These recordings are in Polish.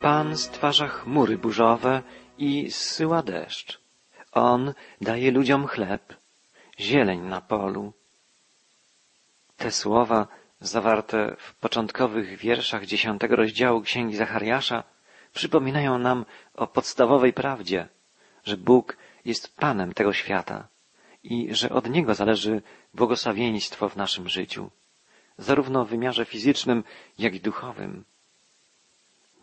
Pan stwarza chmury burzowe i zsyła deszcz. On daje ludziom chleb, zieleń na polu. Te słowa zawarte w początkowych wierszach dziesiątego rozdziału Księgi Zachariasza przypominają nam o podstawowej prawdzie, że Bóg jest Panem tego świata i że od Niego zależy błogosławieństwo w naszym życiu, zarówno w wymiarze fizycznym, jak i duchowym.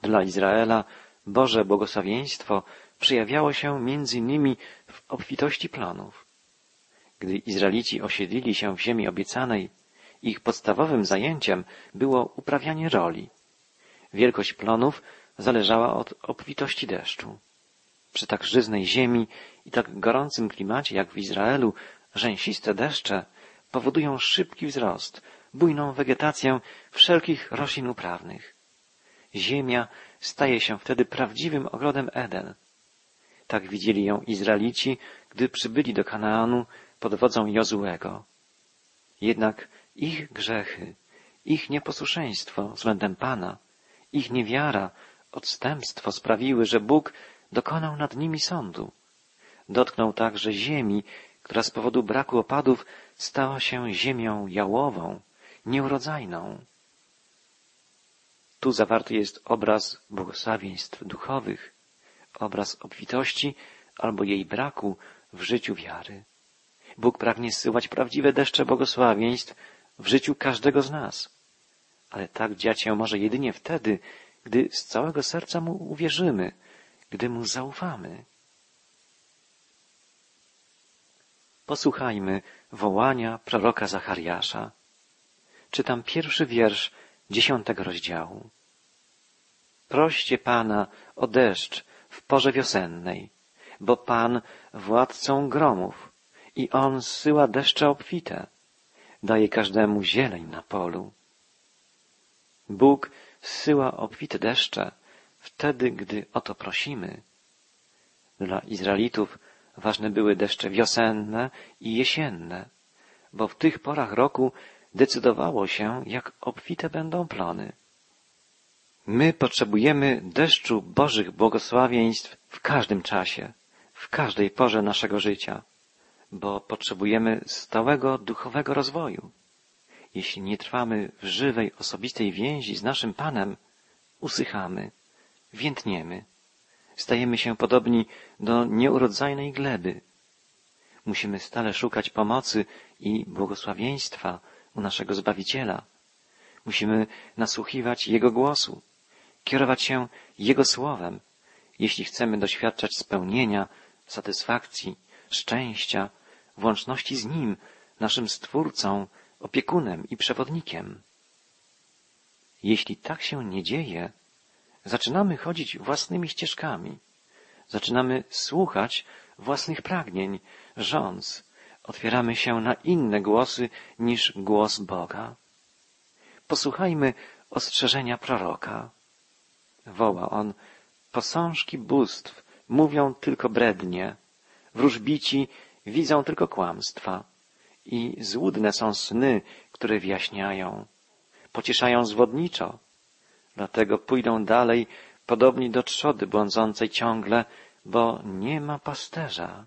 Dla Izraela Boże błogosławieństwo przejawiało się między innymi w obfitości plonów. Gdy Izraelici osiedlili się w ziemi obiecanej, ich podstawowym zajęciem było uprawianie roli. Wielkość plonów zależała od obfitości deszczu. Przy tak żyznej ziemi i tak gorącym klimacie jak w Izraelu, rzęsiste deszcze powodują szybki wzrost, bujną wegetację wszelkich roślin uprawnych. Ziemia staje się wtedy prawdziwym ogrodem Eden. Tak widzieli ją Izraelici, gdy przybyli do Kanaanu pod wodzą Jozułego. Jednak ich grzechy, ich nieposłuszeństwo względem Pana, ich niewiara, odstępstwo sprawiły, że Bóg dokonał nad nimi sądu. Dotknął także ziemi, która z powodu braku opadów stała się ziemią jałową, nieurodzajną. Tu zawarty jest obraz błogosławieństw duchowych, obraz obfitości albo jej braku w życiu wiary. Bóg pragnie zsyłać prawdziwe deszcze błogosławieństw w życiu każdego z nas. Ale tak dziać się może jedynie wtedy, gdy z całego serca Mu uwierzymy, gdy Mu zaufamy. Posłuchajmy wołania proroka Zachariasza. Czytam pierwszy wiersz dziesiątego rozdziału. Proście Pana o deszcz w porze wiosennej, bo Pan władcą gromów i On zsyła deszcze obfite, daje każdemu zieleń na polu. Bóg zsyła obfite deszcze wtedy, gdy o to prosimy. Dla Izraelitów ważne były deszcze wiosenne i jesienne, bo w tych porach roku decydowało się, jak obfite będą plony. My potrzebujemy deszczu Bożych błogosławieństw w każdym czasie, w każdej porze naszego życia, bo potrzebujemy stałego duchowego rozwoju. Jeśli nie trwamy w żywej, osobistej więzi z naszym Panem, usychamy, więtniemy, stajemy się podobni do nieurodzajnej gleby. Musimy stale szukać pomocy i błogosławieństwa u naszego Zbawiciela. Musimy nasłuchiwać Jego głosu, kierować się Jego słowem, jeśli chcemy doświadczać spełnienia, satysfakcji, szczęścia, włączności z Nim, naszym Stwórcą, opiekunem i przewodnikiem. Jeśli tak się nie dzieje, zaczynamy chodzić własnymi ścieżkami, zaczynamy słuchać własnych pragnień, rządz, otwieramy się na inne głosy niż głos Boga. Posłuchajmy ostrzeżenia proroka. Woła. On, posążki bóstw mówią tylko brednie, wróżbici widzą tylko kłamstwa i złudne są sny, które wyjaśniają, pocieszają zwodniczo, dlatego pójdą dalej podobni do trzody błądzącej ciągle, bo nie ma pasterza.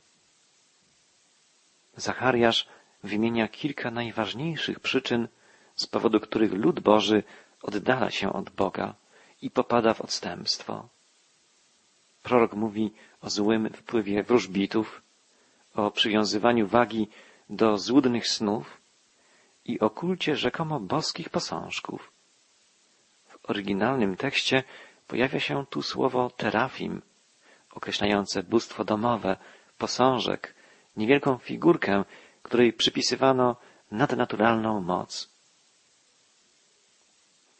Zachariasz wymienia kilka najważniejszych przyczyn, z powodu których lud Boży oddala się od Boga i popada w odstępstwo. Prorok mówi o złym wpływie wróżbitów, o przywiązywaniu wagi do złudnych snów i o kulcie rzekomo boskich posążków. W oryginalnym tekście pojawia się tu słowo terafim, określające bóstwo domowe, posążek, niewielką figurkę, której przypisywano nadnaturalną moc.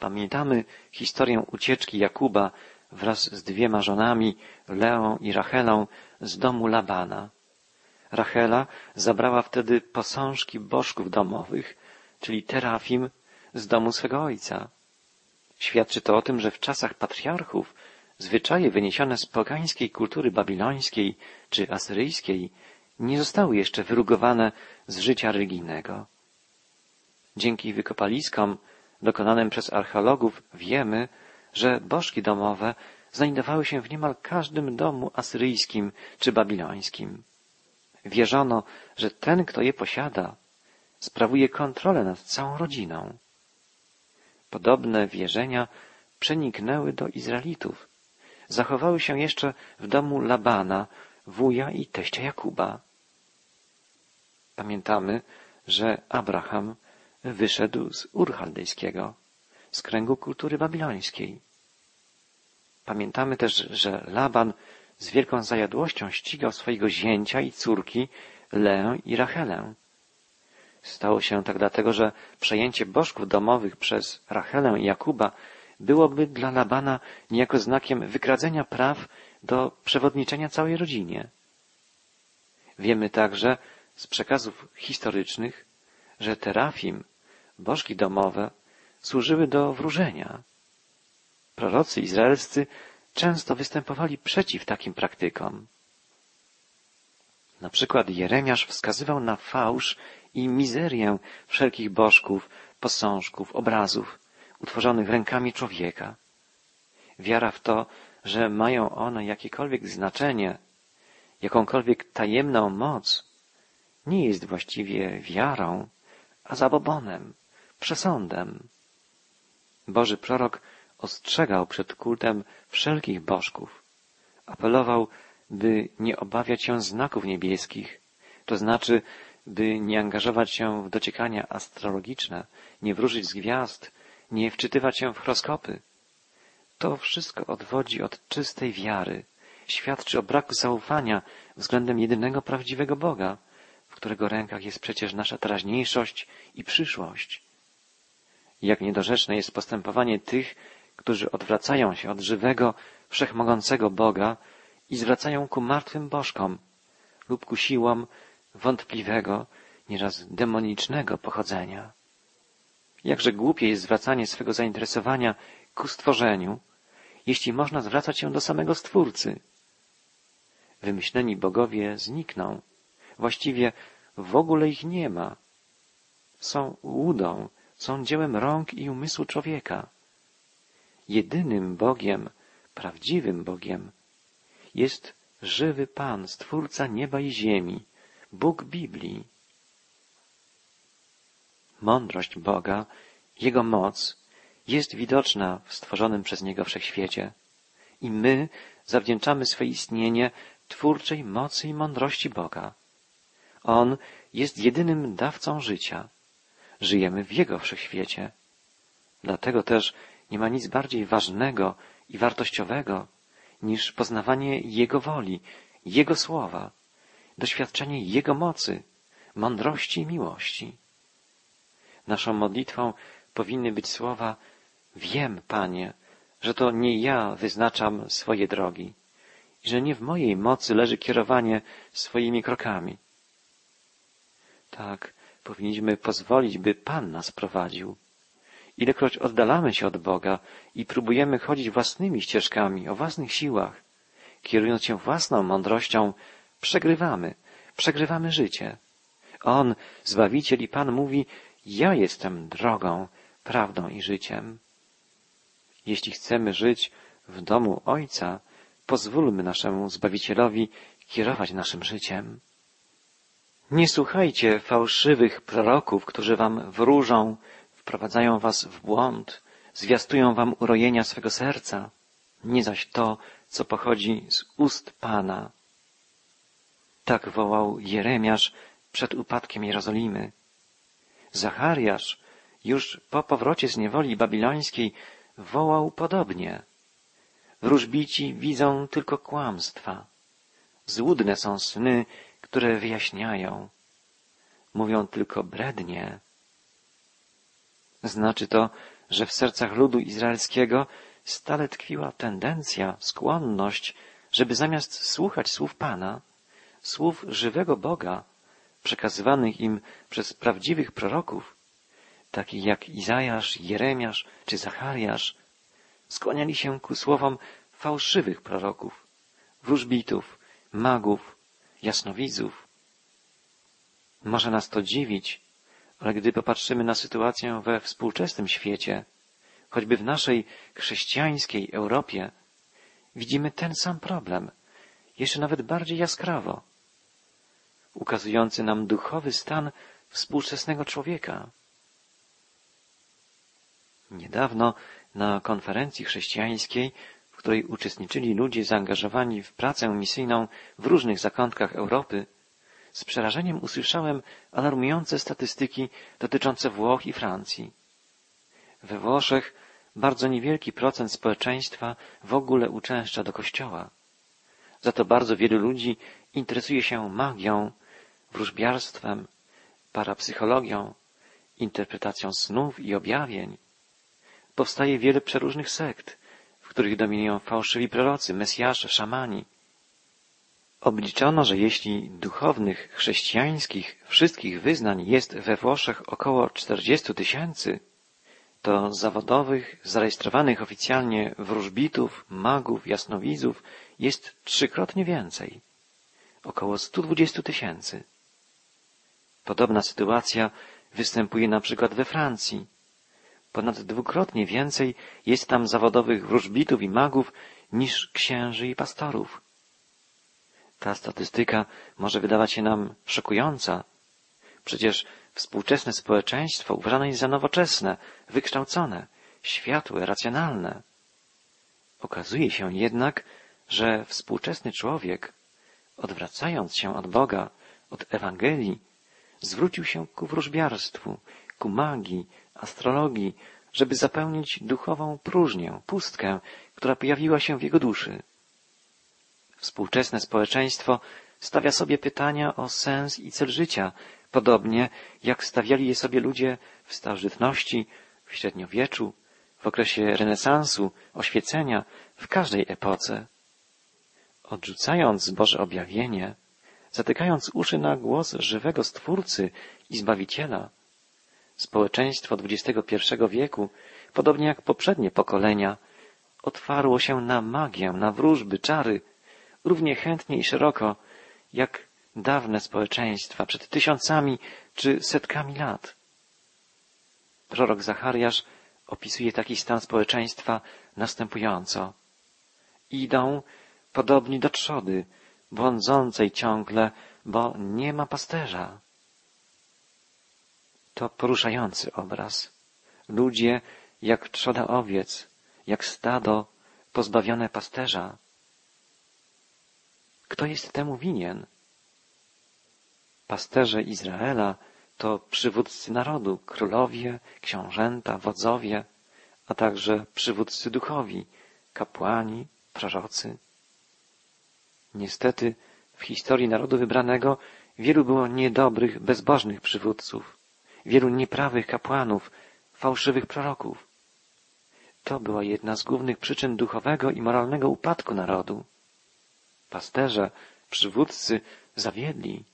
Pamiętamy historię ucieczki Jakuba wraz z dwiema żonami, Leą i Rachelą, z domu Labana. Rachela zabrała wtedy posążki bożków domowych, czyli terafim, z domu swego ojca. Świadczy to o tym, że w czasach patriarchów zwyczaje wyniesione z pogańskiej kultury babilońskiej czy asyryjskiej nie zostały jeszcze wyrugowane z życia religijnego. Dzięki wykopaliskom dokonanym przez archeologów wiemy, że bożki domowe znajdowały się w niemal każdym domu asyryjskim czy babilońskim. Wierzono, że ten, kto je posiada, sprawuje kontrolę nad całą rodziną. Podobne wierzenia przeniknęły do Izraelitów. Zachowały się jeszcze w domu Labana, wuja i teścia Jakuba. Pamiętamy, że Abraham wyszedł z Ur z kręgu kultury babilońskiej. Pamiętamy też, że Laban z wielką zajadłością ścigał swojego zięcia i córki Leę i Rachelę. Stało się tak dlatego, że przejęcie bożków domowych przez Rachelę i Jakuba byłoby dla Labana niejako znakiem wygradzenia praw do przewodniczenia całej rodzinie. Wiemy także z przekazów historycznych, że terafim, bożki domowe, służyły do wróżenia. Prorocy izraelscy często występowali przeciw takim praktykom. Na przykład Jeremiasz wskazywał na fałsz i mizerię wszelkich bożków, posążków, obrazów utworzonych rękami człowieka. Wiara w to, że mają one jakiekolwiek znaczenie, jakąkolwiek tajemną moc, nie jest właściwie wiarą, a zabobonem, przesądem. Boży prorok ostrzegał przed kultem wszelkich bożków. Apelował, by nie obawiać się znaków niebieskich, to znaczy, by nie angażować się w dociekania astrologiczne, nie wróżyć z gwiazd, nie wczytywać się w horoskopy. To wszystko odwodzi od czystej wiary, świadczy o braku zaufania względem jedynego prawdziwego Boga, w którego rękach jest przecież nasza teraźniejszość i przyszłość. Jak niedorzeczne jest postępowanie tych, którzy odwracają się od żywego, wszechmogącego Boga i zwracają ku martwym bożkom lub ku siłom wątpliwego, nieraz demonicznego pochodzenia. Jakże głupie jest zwracanie swego zainteresowania ku stworzeniu, jeśli można zwracać się do samego Stwórcy. Wymyśleni bogowie znikną. Właściwie w ogóle ich nie ma. Są łudą, są dziełem rąk i umysłu człowieka. Jedynym Bogiem, prawdziwym Bogiem jest żywy Pan, Stwórca nieba i ziemi, Bóg Biblii. Mądrość Boga, Jego moc jest widoczna w stworzonym przez Niego wszechświecie i my zawdzięczamy swe istnienie twórczej mocy i mądrości Boga. On jest jedynym dawcą życia. Żyjemy w Jego wszechświecie. Dlatego też nie ma nic bardziej ważnego i wartościowego niż poznawanie Jego woli, Jego słowa, doświadczenie Jego mocy, mądrości i miłości. Naszą modlitwą powinny być słowa Wiem, Panie, że to nie ja wyznaczam swoje drogi i że nie w mojej mocy leży kierowanie swoimi krokami. Tak, powinniśmy pozwolić, by Pan nas prowadził. Ilekroć oddalamy się od Boga i próbujemy chodzić własnymi ścieżkami, o własnych siłach, kierując się własną mądrością, przegrywamy, przegrywamy życie. On, Zbawiciel i Pan mówi, ja jestem drogą, prawdą i życiem. Jeśli chcemy żyć w domu Ojca, pozwólmy naszemu Zbawicielowi kierować naszym życiem. Nie słuchajcie fałszywych proroków, którzy wam wróżą, wprowadzają was w błąd, zwiastują wam urojenia swego serca, nie zaś to, co pochodzi z ust Pana. Tak wołał Jeremiasz przed upadkiem Jerozolimy. Zachariasz już po powrocie z niewoli babilońskiej wołał podobnie. Wróżbici widzą tylko kłamstwa. Złudne są sny, które wyjaśniają. Mówią tylko brednie. Znaczy to, że w sercach ludu izraelskiego stale tkwiła tendencja, skłonność, żeby zamiast słuchać słów Pana, słów żywego Boga, przekazywanych im przez prawdziwych proroków, takich jak Izajasz, Jeremiasz czy Zachariasz, skłaniali się ku słowom fałszywych proroków, wróżbitów, magów, jasnowidzów. Może nas to dziwić, ale gdy popatrzymy na sytuację we współczesnym świecie, choćby w naszej chrześcijańskiej Europie, widzimy ten sam problem, jeszcze nawet bardziej jaskrawo, ukazujący nam duchowy stan współczesnego człowieka. Niedawno na konferencji chrześcijańskiej, której uczestniczyli ludzie zaangażowani w pracę misyjną w różnych zakątkach Europy, z przerażeniem usłyszałem alarmujące statystyki dotyczące Włoch i Francji. We Włoszech bardzo niewielki procent społeczeństwa w ogóle uczęszcza do kościoła. Za to bardzo wielu ludzi interesuje się magią, wróżbiarstwem, parapsychologią, interpretacją snów i objawień. Powstaje wiele przeróżnych sekt, których dominują fałszywi prorocy, mesjasze, szamani. Obliczono, że jeśli duchownych, chrześcijańskich, wszystkich wyznań jest we Włoszech około 40 tysięcy, to zawodowych, zarejestrowanych oficjalnie wróżbitów, magów, jasnowidzów jest trzykrotnie więcej. Około 120 tysięcy. Podobna sytuacja występuje na przykład we Francji. Ponad dwukrotnie więcej jest tam zawodowych wróżbitów i magów niż księży i pastorów. Ta statystyka może wydawać się nam szokująca. Przecież współczesne społeczeństwo uważane jest za nowoczesne, wykształcone, światłe, racjonalne. Okazuje się jednak, że współczesny człowiek, odwracając się od Boga, od Ewangelii, zwrócił się ku wróżbiarstwu, ku magii, astrologii, żeby zapełnić duchową próżnię, pustkę, która pojawiła się w jego duszy. Współczesne społeczeństwo stawia sobie pytania o sens i cel życia, podobnie jak stawiali je sobie ludzie w starożytności, w średniowieczu, w okresie renesansu, oświecenia, w każdej epoce. Odrzucając Boże objawienie, zatykając uszy na głos żywego Stwórcy i Zbawiciela, społeczeństwo XXI wieku, podobnie jak poprzednie pokolenia, otwarło się na magię, na wróżby, czary, równie chętnie i szeroko, jak dawne społeczeństwa przed tysiącami czy setkami lat. Prorok Zachariasz opisuje taki stan społeczeństwa następująco. Idą podobni do trzody, błądzącej ciągle, bo nie ma pasterza. To poruszający obraz. Ludzie jak trzoda owiec, jak stado pozbawione pasterza. Kto jest temu winien? Pasterze Izraela to przywódcy narodu, królowie, książęta, wodzowie, a także przywódcy duchowi, kapłani, prorocy. Niestety w historii narodu wybranego wielu było niedobrych, bezbożnych przywódców, wielu nieprawych kapłanów, fałszywych proroków. To była jedna z głównych przyczyn duchowego i moralnego upadku narodu. Pasterze, przywódcy zawiedli.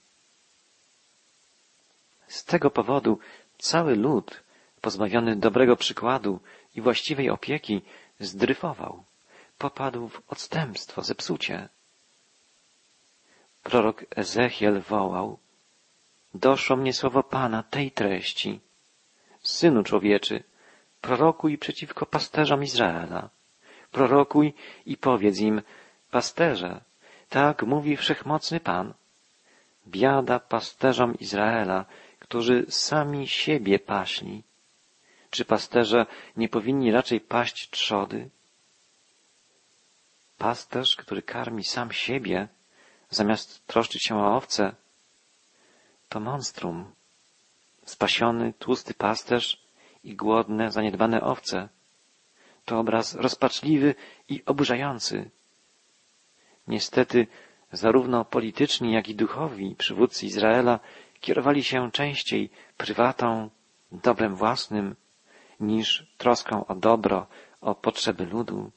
Z tego powodu cały lud, pozbawiony dobrego przykładu i właściwej opieki, zdryfował, popadł w odstępstwo, zepsucie. Prorok Ezechiel wołał, doszło mnie słowo Pana tej treści. Synu człowieczy, prorokuj przeciwko pasterzom Izraela. Prorokuj i powiedz im, pasterze, tak mówi wszechmocny Pan. Biada pasterzom Izraela, którzy sami siebie paśli. Czy pasterze nie powinni raczej paść trzody? Pasterz, który karmi sam siebie, zamiast troszczyć się o owce, to monstrum. Spasiony, tłusty pasterz i głodne, zaniedbane owce. To obraz rozpaczliwy i oburzający. Niestety, zarówno polityczni, jak i duchowi przywódcy Izraela kierowali się częściej prywatą, dobrem własnym, niż troską o dobro, o potrzeby ludu.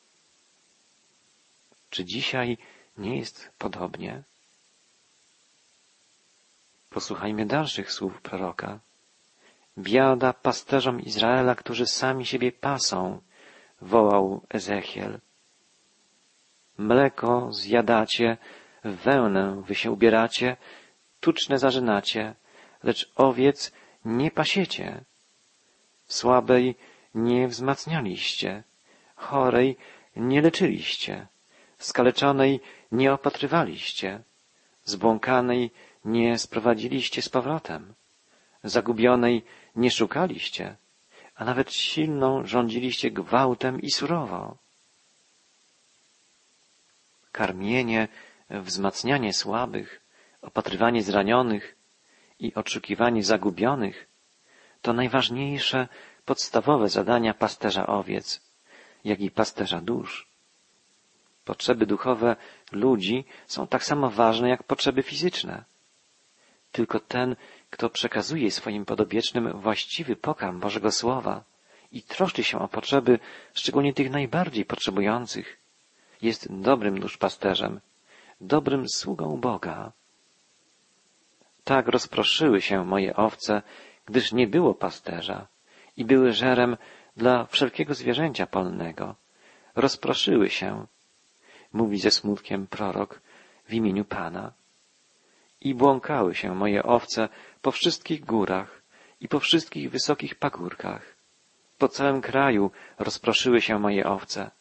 Czy dzisiaj nie jest podobnie? Posłuchajmy dalszych słów proroka. Biada pasterzom Izraela, którzy sami siebie pasą, wołał Ezechiel. Mleko zjadacie, wełnę wy się ubieracie, tuczne zażynacie, lecz owiec nie pasiecie. Słabej nie wzmacnialiście, chorej nie leczyliście, Skaleczonej nie opatrywaliście, zbłąkanej nie sprowadziliście z powrotem, zagubionej nie szukaliście, a nawet silną rządziliście gwałtem i surowo. Karmienie, wzmacnianie słabych, opatrywanie zranionych i oczekiwanie zagubionych to najważniejsze, podstawowe zadania pasterza owiec, jak i pasterza dusz. Potrzeby duchowe ludzi są tak samo ważne jak potrzeby fizyczne. Tylko ten, kto przekazuje swoim podobiecznym właściwy pokarm Bożego Słowa i troszczy się o potrzeby szczególnie tych najbardziej potrzebujących, jest dobrym duszpasterzem, dobrym sługą Boga. Tak rozproszyły się moje owce, gdyż nie było pasterza i były żerem dla wszelkiego zwierzęcia polnego. Rozproszyły się, mówi ze smutkiem prorok w imieniu Pana. I błąkały się moje owce po wszystkich górach i po wszystkich wysokich pagórkach. Po całym kraju rozproszyły się moje owce,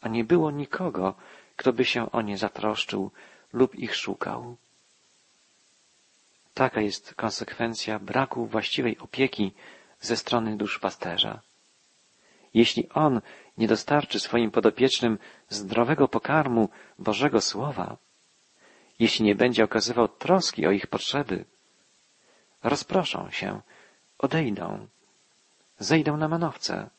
a nie było nikogo, kto by się o nie zatroszczył lub ich szukał. Taka jest konsekwencja braku właściwej opieki ze strony duszpasterza. Jeśli on nie dostarczy swoim podopiecznym zdrowego pokarmu Bożego Słowa, jeśli nie będzie okazywał troski o ich potrzeby, rozproszą się, odejdą, zejdą na manowce.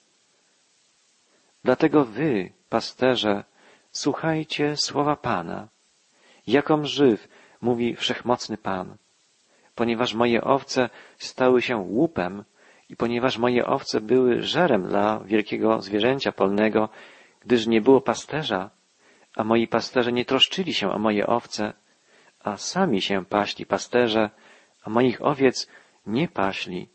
Dlatego wy, pasterze, słuchajcie słowa Pana. Jakom żyw, mówi wszechmocny Pan, ponieważ moje owce stały się łupem i ponieważ moje owce były żerem dla wielkiego zwierzęcia polnego, gdyż nie było pasterza, a moi pasterze nie troszczyli się o moje owce, a sami się paśli pasterze, a moich owiec nie paśli.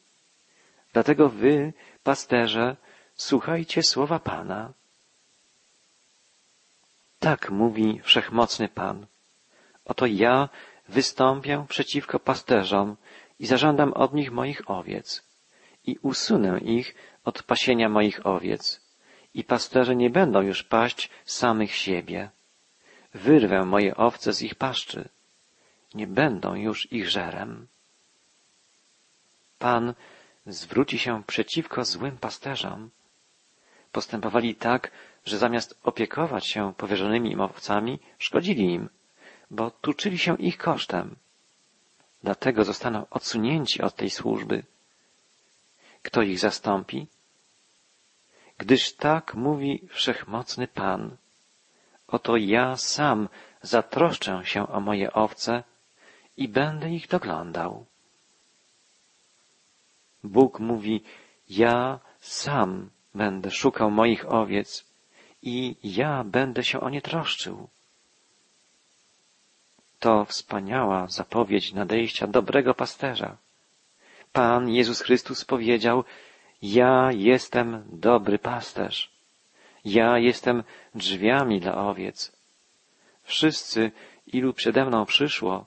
Dlatego wy, pasterze, słuchajcie słowa Pana. Tak mówi wszechmocny Pan. Oto ja wystąpię przeciwko pasterzom i zażądam od nich moich owiec i usunę ich od pasienia moich owiec i pasterze nie będą już paść samych siebie. Wyrwę moje owce z ich paszczy. Nie będą już ich żerem. Pan zwróci się przeciwko złym pasterzom. Postępowali tak, że zamiast opiekować się powierzonymi im owcami, szkodzili im, bo tuczyli się ich kosztem. Dlatego zostaną odsunięci od tej służby. Kto ich zastąpi? Gdyż tak mówi wszechmocny Pan. Oto ja sam zatroszczę się o moje owce i będę ich doglądał. Bóg mówi, ja sam będę szukał moich owiec i ja będę się o nie troszczył. To wspaniała zapowiedź nadejścia dobrego pasterza. Pan Jezus Chrystus powiedział, ja jestem dobry pasterz. Ja jestem drzwiami dla owiec. Wszyscy, ilu przede mną przyszło,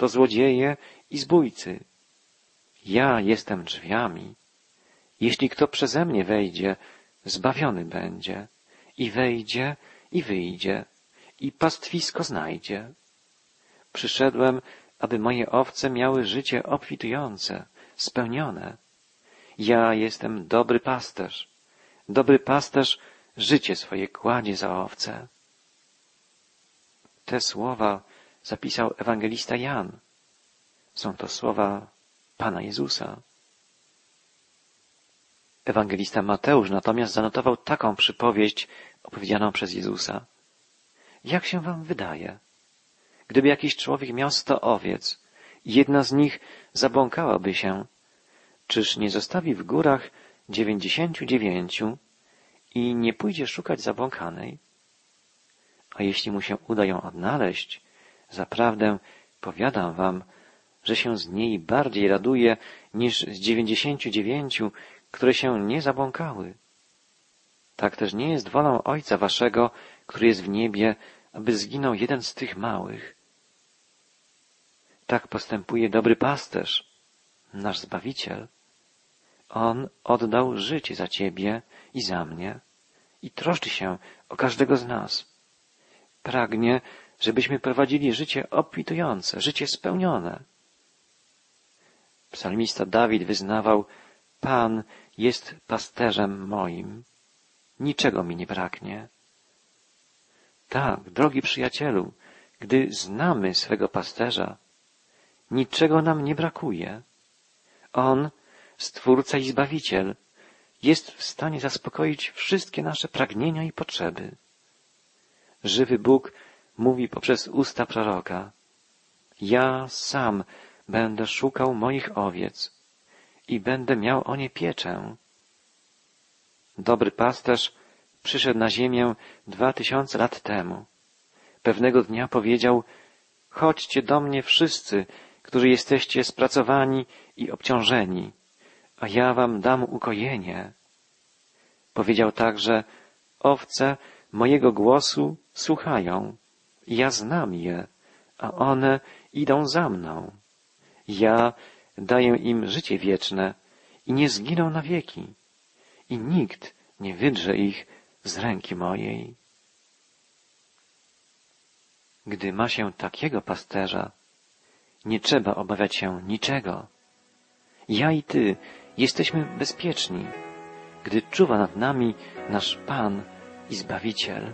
to złodzieje i zbójcy. Ja jestem drzwiami. Jeśli kto przeze mnie wejdzie, zbawiony będzie i wejdzie i wyjdzie i pastwisko znajdzie. Przyszedłem, aby moje owce miały życie obfitujące, spełnione. Ja jestem dobry pasterz. Dobry pasterz życie swoje kładzie za owce. Te słowa zapisał ewangelista Jan. Są to słowa Pana Jezusa. Ewangelista Mateusz natomiast zanotował taką przypowieść opowiedzianą przez Jezusa. Jak się wam wydaje? Gdyby jakiś człowiek miał sto owiec i jedna z nich zabłąkałaby się, czyż nie zostawi w górach dziewięćdziesięciu dziewięciu i nie pójdzie szukać zabłąkanej? A jeśli mu się uda ją odnaleźć, zaprawdę powiadam wam, że się z niej bardziej raduje niż z dziewięćdziesięciu dziewięciu, które się nie zabłąkały. Tak też nie jest wolą Ojca Waszego, który jest w niebie, aby zginął jeden z tych małych. Tak postępuje dobry pasterz, nasz Zbawiciel. On oddał życie za Ciebie i za mnie i troszczy się o każdego z nas. Pragnie, żebyśmy prowadzili życie obfitujące, życie spełnione. Psalmista Dawid wyznawał, Pan jest pasterzem moim. Niczego mi nie braknie. Tak, drogi przyjacielu, gdy znamy swego pasterza, niczego nam nie brakuje. On, Stwórca i Zbawiciel, jest w stanie zaspokoić wszystkie nasze pragnienia i potrzeby. Żywy Bóg mówi poprzez usta proroka, ja sam będę szukał moich owiec i będę miał o nie pieczę. Dobry pasterz przyszedł na ziemię dwa tysiące lat temu. Pewnego dnia powiedział, chodźcie do mnie wszyscy, którzy jesteście spracowani i obciążeni, a ja wam dam ukojenie. Powiedział także, owce mojego głosu słuchają, ja znam je, a one idą za mną. Ja daję im życie wieczne i nie zginą na wieki, i nikt nie wydrze ich z ręki mojej. Gdy ma się takiego pasterza, nie trzeba obawiać się niczego. Ja i ty jesteśmy bezpieczni, gdy czuwa nad nami nasz Pan i Zbawiciel.